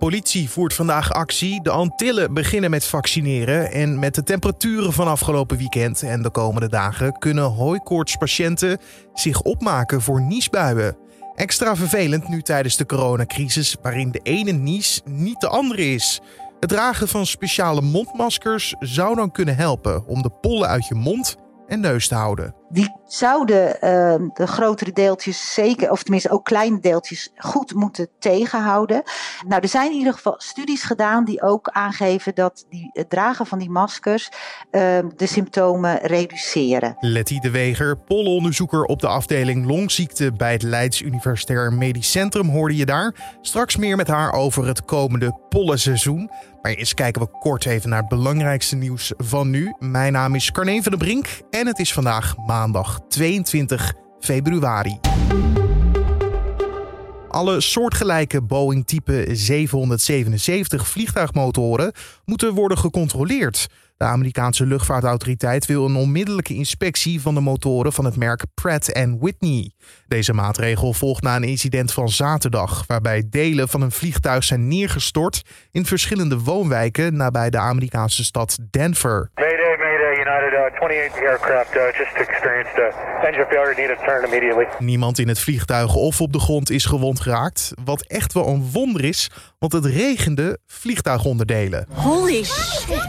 Politie voert vandaag actie. De Antillen beginnen met vaccineren. En met de temperaturen van afgelopen weekend en de komende dagen kunnen hooikoortspatiënten zich opmaken voor niesbuien. Extra vervelend nu tijdens de coronacrisis, waarin de ene nies niet de andere is. Het dragen van speciale mondmaskers zou dan kunnen helpen om de pollen uit je mond en neus te houden. Die zouden uh, de grotere deeltjes zeker, of tenminste ook kleine deeltjes, goed moeten tegenhouden. Nou, er zijn in ieder geval studies gedaan die ook aangeven dat die, het dragen van die maskers uh, de symptomen reduceren. Letty de Weger, pollenonderzoeker op de afdeling longziekte bij het Leids Universitair Medisch Centrum, hoorde je daar. Straks meer met haar over het komende pollenseizoen. Maar eerst kijken we kort even naar het belangrijkste nieuws van nu. Mijn naam is Carne van der Brink en het is vandaag maandag 22 februari. Alle soortgelijke Boeing type 777 vliegtuigmotoren moeten worden gecontroleerd. De Amerikaanse luchtvaartautoriteit wil een onmiddellijke inspectie van de motoren van het merk Pratt Whitney. Deze maatregel volgt na een incident van zaterdag, waarbij delen van een vliegtuig zijn neergestort in verschillende woonwijken nabij de Amerikaanse stad Denver. 28 aircraft uh, just experienced a engine failure, need to turn immediately. Niemand in het vliegtuig of op de grond is gewond geraakt, wat echt wel een wonder is, want het regende vliegtuigonderdelen. Holy shit!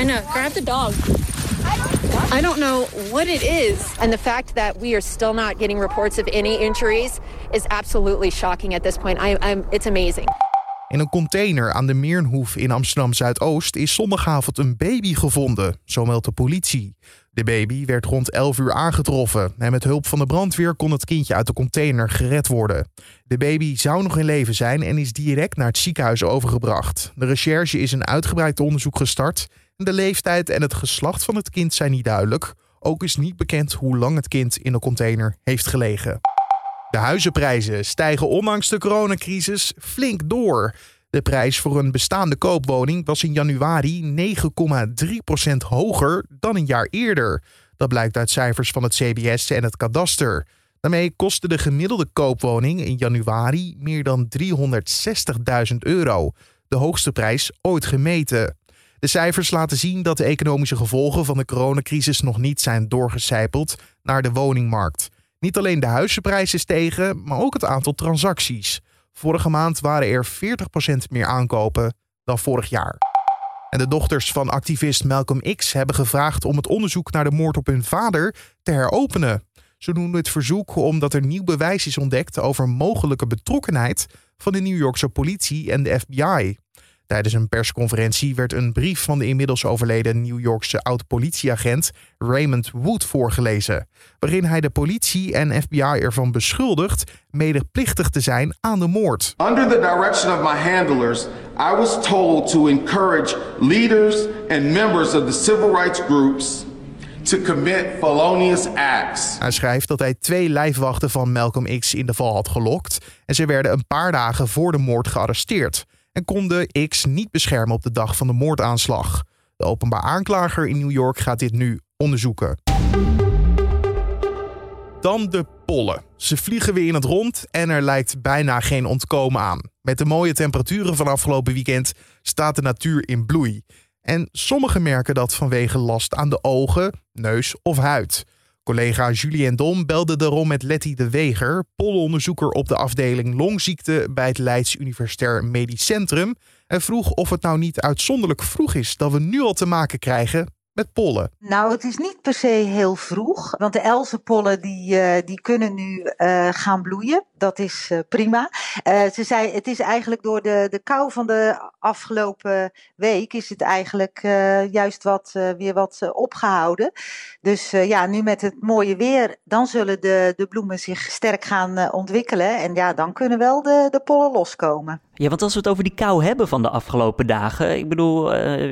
I know, grab the dog. I don't know what it is. And the fact that we are still not getting reports of any injuries is absolutely shocking at this point. I, I'm, it's amazing. In een container aan de Meernhoef in Amsterdam Zuidoost is zondagavond een baby gevonden, zo meldt de politie. De baby werd rond 11 uur aangetroffen en met hulp van de brandweer kon het kindje uit de container gered worden. De baby zou nog in leven zijn en is direct naar het ziekenhuis overgebracht. De recherche is een uitgebreid onderzoek gestart. De leeftijd en het geslacht van het kind zijn niet duidelijk. Ook is niet bekend hoe lang het kind in de container heeft gelegen. De huizenprijzen stijgen ondanks de coronacrisis flink door. De prijs voor een bestaande koopwoning was in januari 9,3% hoger dan een jaar eerder. Dat blijkt uit cijfers van het CBS en het kadaster. Daarmee kostte de gemiddelde koopwoning in januari meer dan 360.000 euro, de hoogste prijs ooit gemeten. De cijfers laten zien dat de economische gevolgen van de coronacrisis nog niet zijn doorgecijpeld naar de woningmarkt. Niet alleen de huizenprijzen stegen, maar ook het aantal transacties. Vorige maand waren er 40% meer aankopen dan vorig jaar. En de dochters van activist Malcolm X hebben gevraagd om het onderzoek naar de moord op hun vader te heropenen. Ze doen het verzoek omdat er nieuw bewijs is ontdekt over mogelijke betrokkenheid van de New Yorkse politie en de FBI. Tijdens een persconferentie werd een brief van de inmiddels overleden New Yorkse oud-politieagent Raymond Wood voorgelezen, waarin hij de politie en FBI ervan beschuldigt medeplichtig te zijn aan de moord. Under the direction of my handlers, I was told to encourage leaders and members of the civil rights groups to commit felonious acts. Hij schrijft dat hij twee lijfwachten van Malcolm X in de val had gelokt en ze werden een paar dagen voor de moord gearresteerd en konden X niet beschermen op de dag van de moordaanslag. De openbaar aanklager in New York gaat dit nu onderzoeken. Dan de pollen. Ze vliegen weer in het rond en er lijkt bijna geen ontkomen aan. Met de mooie temperaturen van afgelopen weekend staat de natuur in bloei. En sommigen merken dat vanwege last aan de ogen, neus of huid. Collega Julien Dom belde daarom met Letty de Weger, pollenonderzoeker op de afdeling longziekte bij het Leids Universitair Medisch Centrum, en vroeg of het nou niet uitzonderlijk vroeg is dat we nu al te maken krijgen met pollen? Nou, het is niet per se heel vroeg, want de elzenpollen die, uh, die kunnen nu uh, gaan bloeien. Dat is uh, prima. ze zei, het is eigenlijk door de, de kou van de afgelopen week is het eigenlijk juist wat, weer wat opgehouden. Dus ja, nu met het mooie weer, dan zullen de, de bloemen zich sterk gaan ontwikkelen. En ja, dan kunnen wel de, de pollen loskomen. Ja, want als we het over die kou hebben van de afgelopen dagen. Ik bedoel,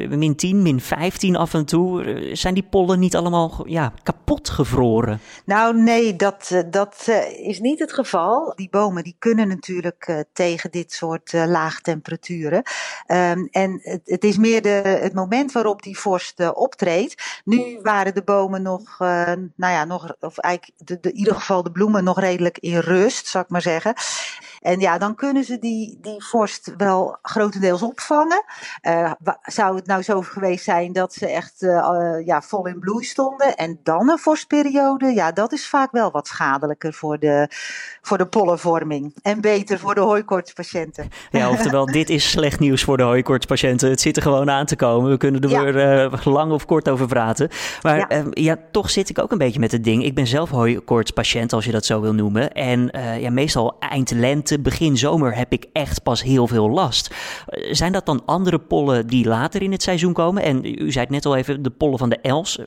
min 10, min 15 af en toe zijn die pollen niet allemaal ja, kapot gevroren? Nou, nee, dat, dat is niet het geval. Die bomen, die kunnen natuurlijk uh, tegen dit soort uh, laagtemperaturen. Um, en het, het, is meer de, het moment waarop die vorst uh, optreedt. Nu waren de bomen nog, nou ja, nog, of eigenlijk de, de, in ieder geval de bloemen nog redelijk in rust, zou ik maar zeggen. En ja, dan kunnen ze die, die vorst wel grotendeels opvangen. Zou het nou zo geweest zijn dat ze echt ja, vol in bloei stonden en dan een vorstperiode? Ja, dat is vaak wel wat schadelijker voor de, voor de pollenvorming. En beter voor de hooikoortspatiënten. Ja, oftewel, dit is slecht nieuws voor de hooikoortspatiënten. Het zit er gewoon aan te komen. We kunnen er ja. weer uh, lang of kort over praten. Maar ja. Ehm, ja. toch zit ik ook een beetje met het ding. Ik ben zelf hooikoortspatiënt, als je dat zo wil noemen. En ja, meestal eind lente begin zomer heb ik echt pas heel veel last. Eh, zijn dat dan andere pollen die later in het seizoen komen? En u zei het net al even, de pollen van de els.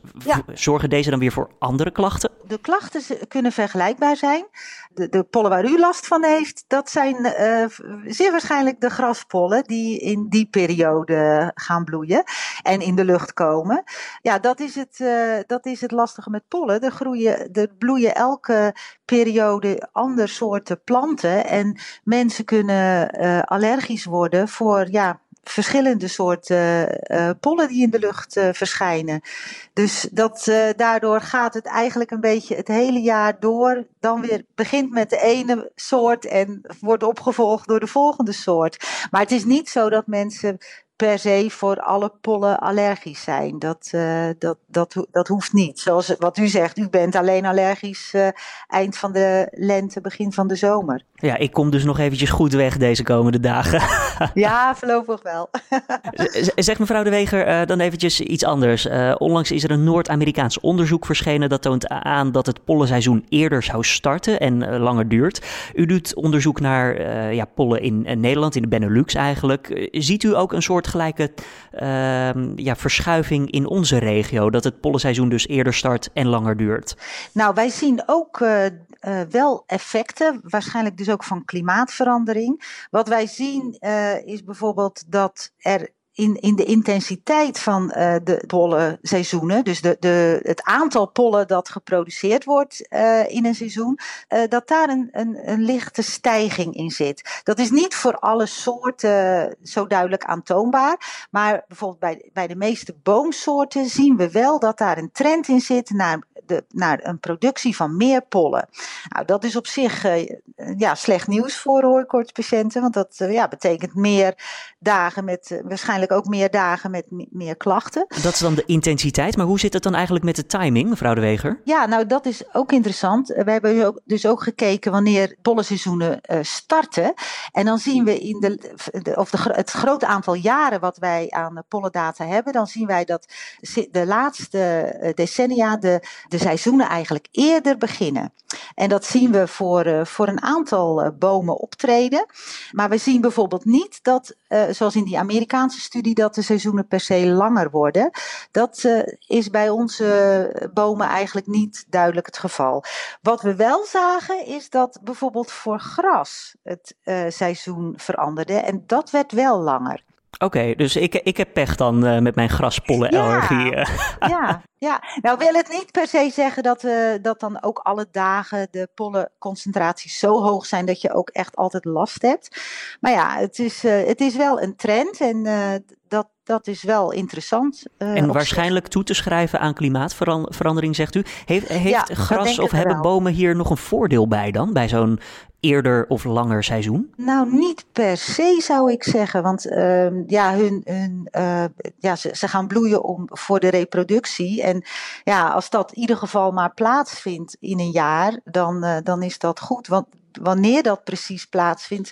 Zorgen deze dan weer voor andere klachten? De klachten kunnen vergelijkbaar zijn. De, de pollen waar u last van heeft, dat zijn uh, zeer waarschijnlijk de graspollen die in die periode gaan bloeien en in de lucht komen. Ja, dat is het, uh, dat is het lastige met pollen. Er, groeien, er bloeien elke periode andere soorten planten en mensen kunnen uh, allergisch worden voor ja, verschillende soorten uh, pollen die in de lucht uh, verschijnen. Dus dat, daardoor gaat het eigenlijk een beetje het hele jaar door. Dan weer begint met de ene soort en wordt opgevolgd door de volgende soort. Maar het is niet zo dat mensen per se voor alle pollen allergisch zijn. Dat, uh, dat, dat, dat hoeft niet. Zoals wat u zegt, u bent alleen allergisch uh, eind van de lente, begin van de zomer. Ja, ik kom dus nog eventjes goed weg deze komende dagen. ja, voorlopig wel. zeg mevrouw De Weger uh, dan eventjes iets anders. onlangs is er een Noord-Amerikaans onderzoek verschenen dat toont aan dat het pollenseizoen eerder zou starten en langer duurt. U doet onderzoek naar ja, pollen in Nederland, in de Benelux eigenlijk. ziet u ook een soort soortgelijke uh, ja, verschuiving in onze regio? Dat het pollenseizoen dus eerder start en langer duurt? Nou, wij zien ook uh, uh, wel effecten, waarschijnlijk dus ook van klimaatverandering. Wat wij zien uh, is bijvoorbeeld dat er in, in de intensiteit van uh, de pollenseizoenen, dus de, de, het aantal pollen dat geproduceerd wordt uh, in een seizoen, uh, dat daar een, een, lichte stijging in zit. Dat is niet voor alle soorten zo duidelijk aantoonbaar, maar bijvoorbeeld bij, bij de meeste boomsoorten zien we wel dat daar een trend in zit naar de, naar een productie van meer pollen. Nou, dat is op zich ja, slecht nieuws voor hooikoortspatiënten, want dat ja, betekent meer dagen met, uh, ook meer dagen met meer klachten. Dat is dan de intensiteit, maar hoe zit het dan eigenlijk met de timing, mevrouw De Weger? Ja, nou dat is ook interessant. We hebben dus ook gekeken wanneer pollenseizoenen starten. En dan zien we in de, of de, het grote aantal jaren wat wij aan pollendata hebben, dan zien wij dat de laatste decennia de, de seizoenen eigenlijk eerder beginnen. En dat zien we voor, voor een aantal bomen optreden. Maar we zien bijvoorbeeld niet dat, uh, zoals in die Amerikaanse studie, dat de seizoenen per se langer worden. Dat is bij onze bomen eigenlijk niet duidelijk het geval. Wat we wel zagen is dat bijvoorbeeld voor gras het seizoen veranderde. En dat werd wel langer. Oké, dus ik, ik heb pech dan uh, met mijn graspollenallergie. Ja, ja, ja, nou wil het niet per se zeggen dat, uh, dat dan ook alle dagen de pollenconcentraties zo hoog zijn dat je ook echt altijd last hebt. Maar ja, het is, uh, het is wel een trend en dat, dat is wel interessant. en waarschijnlijk toe te schrijven aan klimaatverandering, zegt u. Heeft, heeft ja, gras of hebben bomen hier nog een voordeel bij dan? Bij zo'n eerder of langer seizoen? Nou, niet per se zou ik zeggen. Want uh, ja, hun, hun, uh, ja ze, ze, gaan bloeien om, voor de reproductie. En ja, als dat in ieder geval maar plaatsvindt in een jaar, dan, uh, dan is dat goed. Want wanneer dat precies plaatsvindt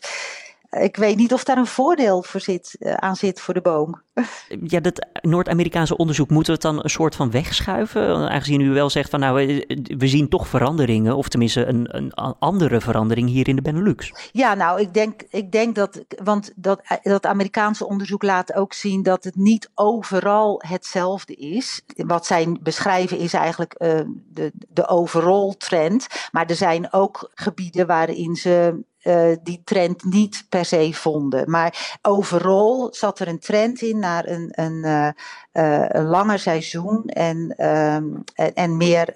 ik weet niet of daar een voordeel voor zit, uh, aan zit voor de boom. Ja, dat Noord-Amerikaanse onderzoek, moeten we het dan een soort van wegschuiven? Aangezien u wel zegt van nou, we zien toch veranderingen, of tenminste een, een andere verandering hier in de Benelux. Ja, nou, ik denk, ik denk dat, want dat, dat Amerikaanse onderzoek laat ook zien dat het niet overal hetzelfde is. Wat zij beschrijven is eigenlijk uh, de, de overall trend, maar er zijn ook gebieden waarin ze die trend niet per se vonden. Maar overal zat er een trend in naar een, een, een langer seizoen en, ehm, en, en, meer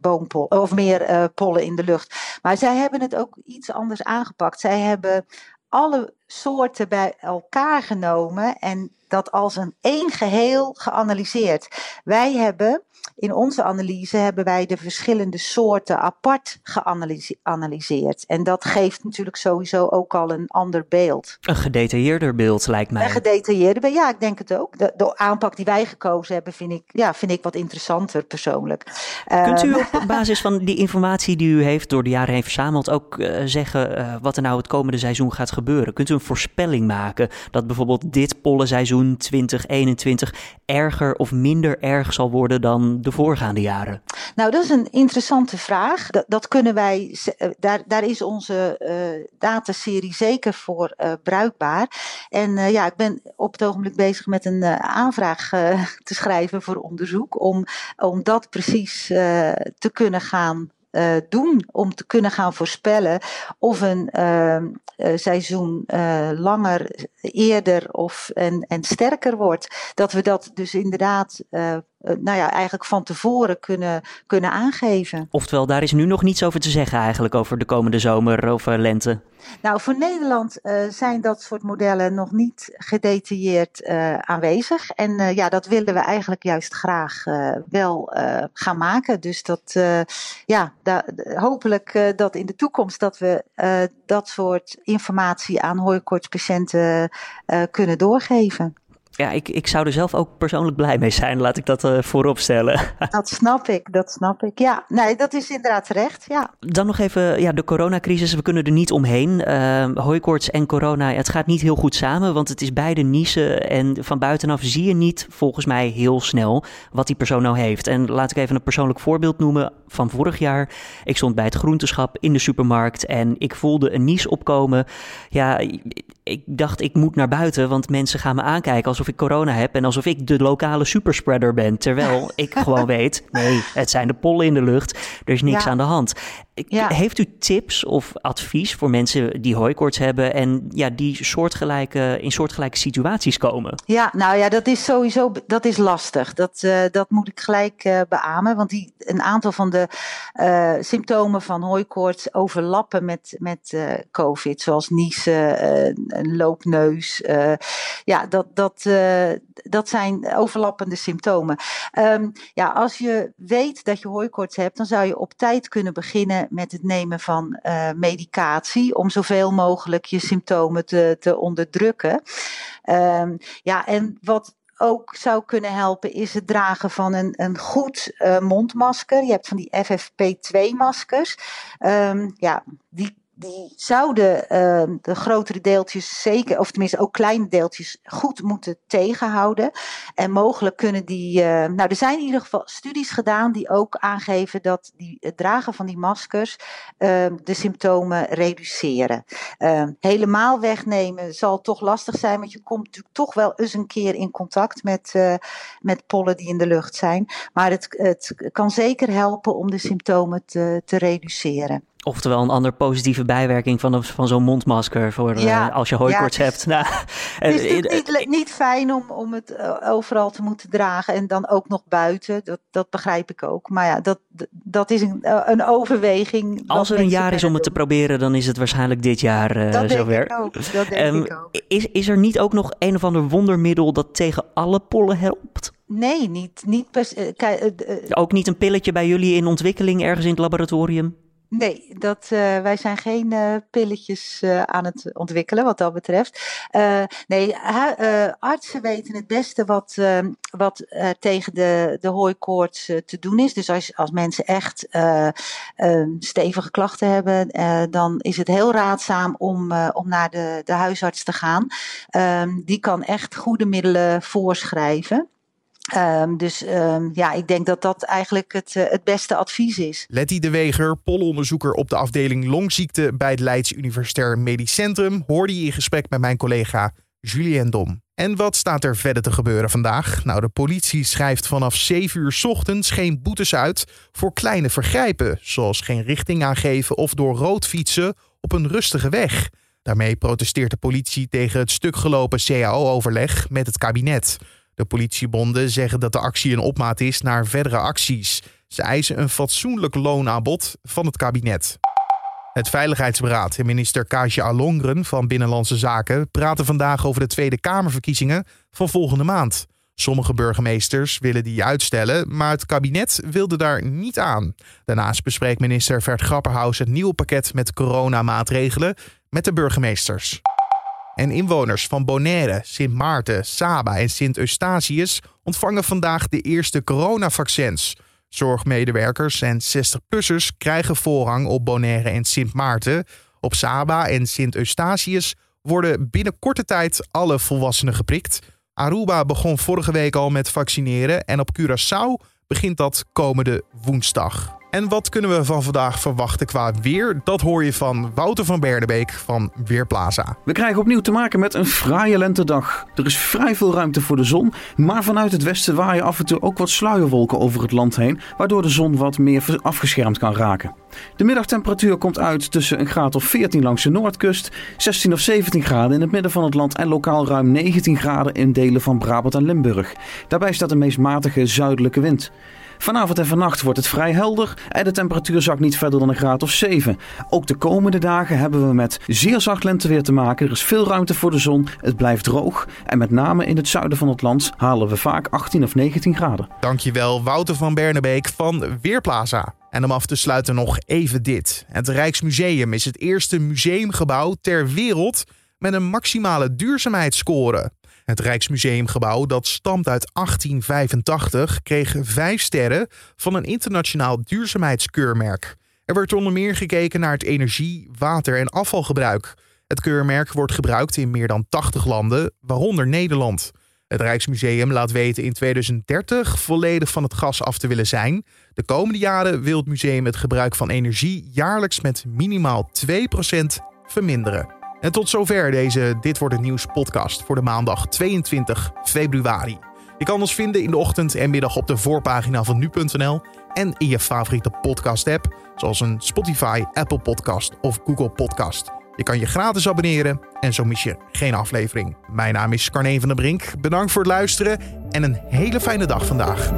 boompollen of meer pollen in de lucht. Maar zij hebben het ook iets anders aangepakt. Zij hebben alle soorten bij elkaar genomen en dat als een één geheel geanalyseerd. Wij hebben in onze analyse hebben wij de verschillende soorten apart geanalyseerd. En dat geeft natuurlijk sowieso ook al een ander beeld. Een gedetailleerder beeld lijkt mij. Een gedetailleerder beeld, ja, ik denk het ook. De, de, aanpak die wij gekozen hebben, vind ik, ja, vind ik wat interessanter persoonlijk. Kunt u ehm, op basis van die informatie die u heeft door de jaren heen verzameld ook uh, zeggen uh, wat er nou het komende seizoen gaat gebeuren? Kunt u een voorspelling maken dat bijvoorbeeld dit pollenseizoen 2021 erger of minder erg zal worden dan de voorgaande jaren? Nou, dat is een interessante vraag. Dat, dat kunnen wij, eh, daar, daar is onze uh, dataserie zeker voor uh, bruikbaar. En ja, ik ben op het ogenblik bezig met een aanvraag te schrijven voor onderzoek. Om, om dat precies te kunnen gaan uh, doen om te kunnen gaan voorspellen of een uh, seizoen uh, langer, eerder of en, en sterker wordt. Dat we dat dus inderdaad nou ja, eigenlijk van tevoren kunnen, kunnen aangeven. Oftewel, daar is nu nog niets over te zeggen eigenlijk over de komende zomer of lente. Nou, voor Nederland uh, zijn dat soort modellen nog niet gedetailleerd uh, aanwezig. En uh, ja, dat willen we eigenlijk juist graag wel gaan maken. Dus dat, ja, da hopelijk dat in de toekomst dat we dat soort informatie aan hooikoortspatiënten kunnen doorgeven. Ja, ik, ik zou er zelf ook persoonlijk blij mee zijn, laat ik dat uh, voorop stellen. Dat snap ik, dat snap ik. Ja, nee, dat is inderdaad terecht, ja. Dan nog even ja, de coronacrisis, we kunnen er niet omheen. Uh, hooikoorts en corona, het gaat niet heel goed samen, want het is beide niezen. En van buitenaf zie je niet, volgens mij, heel snel wat die persoon nou heeft. En laat ik even een persoonlijk voorbeeld noemen van vorig jaar. Ik stond bij het groenteschap in de supermarkt en ik voelde een nies opkomen. Ja, ik dacht, ik moet naar buiten, want mensen gaan me aankijken alsof ik corona heb en alsof ik de lokale superspreader ben. Terwijl ik gewoon weet, nee, het zijn de pollen in de lucht, er is niks aan de hand. Heeft u tips of advies voor mensen die hooikoorts hebben en ja, die soortgelijke, in soortgelijke situaties komen? Ja, nou ja, dat is sowieso dat is lastig. Dat, uh, dat moet ik gelijk uh, beamen, want die, een aantal van de uh, symptomen van hooikoorts overlappen met, met COVID, zoals niezen, een loopneus. ja, dat, dat, dat zijn overlappende symptomen. Um, ja, als je weet dat je hooikoorts hebt, dan zou je op tijd kunnen beginnen met het nemen van uh, medicatie om zoveel mogelijk je symptomen te, te onderdrukken. Um, ja, en wat ook zou kunnen helpen is het dragen van een, een goed uh, mondmasker. Je hebt van die FFP2-maskers. Um, ja, die die zouden uh, de grotere deeltjes zeker, of tenminste ook kleine deeltjes, goed moeten tegenhouden. En mogelijk kunnen die. Uh, nou, er zijn in ieder geval studies gedaan die ook aangeven dat die, het dragen van die maskers uh, de symptomen reduceren. Helemaal wegnemen zal toch lastig zijn, want je komt natuurlijk toch wel eens een keer in contact met, eh, met pollen die in de lucht zijn. Maar het, het kan zeker helpen om de symptomen te, te reduceren. Oftewel een andere positieve bijwerking van, van zo'n mondmasker voor eh, als je hooikoorts hebt. Nou, het is niet, niet, fijn om, om het eh, overal te moeten dragen en dan ook nog buiten. Dat, dat begrijp ik ook. Maar ja, dat, dat is een, eh, een overweging. Als er een jaar is om het te proberen, dan is het waarschijnlijk dit jaar uh, dat zover. Denk ik ook. Dat denk um, ik ook. Is, is er niet ook nog een of ander wondermiddel dat tegen alle pollen helpt? Nee, niet, niet per, Ook niet een pilletje bij jullie in ontwikkeling ergens in het laboratorium? Nee, dat, uh, wij zijn geen uh, pilletjes uh, aan het ontwikkelen wat dat betreft. nee, artsen weten het beste wat, wat tegen de, de hooikoorts te doen is. Dus als, als mensen echt stevige klachten hebben, dan is het heel raadzaam om, om naar de, de huisarts te gaan. Ehm, die kan echt goede middelen voorschrijven. Um, dus um, ja, ik denk dat dat eigenlijk het, uh, het beste advies is. Letty de Weger, polonderzoeker op de afdeling longziekte bij het Leids Universitair Medisch Centrum, hoorde je in gesprek met mijn collega Julien Dom. En wat staat er verder te gebeuren vandaag? Nou, de politie schrijft vanaf 7 uur ochtends geen boetes uit voor kleine vergrijpen, zoals geen richting aangeven of door rood fietsen op een rustige weg. Daarmee protesteert de politie tegen het stuk gelopen CAO-overleg met het kabinet. De politiebonden zeggen dat de actie een opmaat is naar verdere acties. Ze eisen een fatsoenlijk loonaanbod van het kabinet. Het Veiligheidsberaad en minister Kaasje Alongren van Binnenlandse Zaken praten vandaag over de Tweede Kamerverkiezingen van volgende maand. Sommige burgemeesters willen die uitstellen, maar het kabinet wilde daar niet aan. Daarnaast bespreekt minister Vert Grapperhaus het nieuwe pakket met coronamaatregelen met de burgemeesters. En inwoners van Bonaire, Sint Maarten, Saba en Sint Eustatius ontvangen vandaag de eerste coronavaccins. Zorgmedewerkers en 60-plussers krijgen voorrang op Bonaire en Sint Maarten. Op Saba en Sint Eustatius worden binnen korte tijd alle volwassenen geprikt. Aruba begon vorige week al met vaccineren en op Curaçao begint dat komende woensdag. En wat kunnen we van vandaag verwachten qua weer? Dat hoor je van Wouter van Berdebeek van Weerplaza. We krijgen opnieuw te maken met een fraaie lentedag. Er is vrij veel ruimte voor de zon, maar vanuit het westen waaien af en toe ook wat sluierwolken over het land heen, waardoor de zon wat meer afgeschermd kan raken. De middagtemperatuur komt uit tussen een graad of 14 langs de noordkust, 16 of 17 graden in het midden van het land en lokaal ruim 19 graden in delen van Brabant en Limburg. Daarbij staat een meest matige zuidelijke wind. Vanavond en vannacht wordt het vrij helder en de temperatuur zakt niet verder dan een graad of 7. Ook de komende dagen hebben we met zeer zacht lenteweer te maken. Er is veel ruimte voor de zon, het blijft droog en met name in het zuiden van het land halen we vaak 18 of 19 graden. Dankjewel Wouter van Bernebeek van Weerplaza. En om af te sluiten nog even dit. Het Rijksmuseum is het eerste museumgebouw ter wereld met een maximale duurzaamheidsscore. Het Rijksmuseumgebouw, dat stamt uit 1885, kreeg vijf sterren van een internationaal duurzaamheidskeurmerk. Er werd onder meer gekeken naar het energie, water en afvalgebruik. Het keurmerk wordt gebruikt in meer dan 80 landen, waaronder Nederland. Het Rijksmuseum laat weten in 2030 volledig van het gas af te willen zijn. De komende jaren wil het museum het gebruik van energie jaarlijks met minimaal 2% verminderen. En tot zover deze Dit wordt het nieuws podcast voor de maandag 22 februari. Je kan ons vinden in de ochtend en middag op de voorpagina van nu.nl en in je favoriete podcast app, zoals een Spotify, Apple Podcast of Google Podcast. Je kan je gratis abonneren en zo mis je geen aflevering. Mijn naam is Carne van der Brink. Bedankt voor het luisteren en een hele fijne dag vandaag.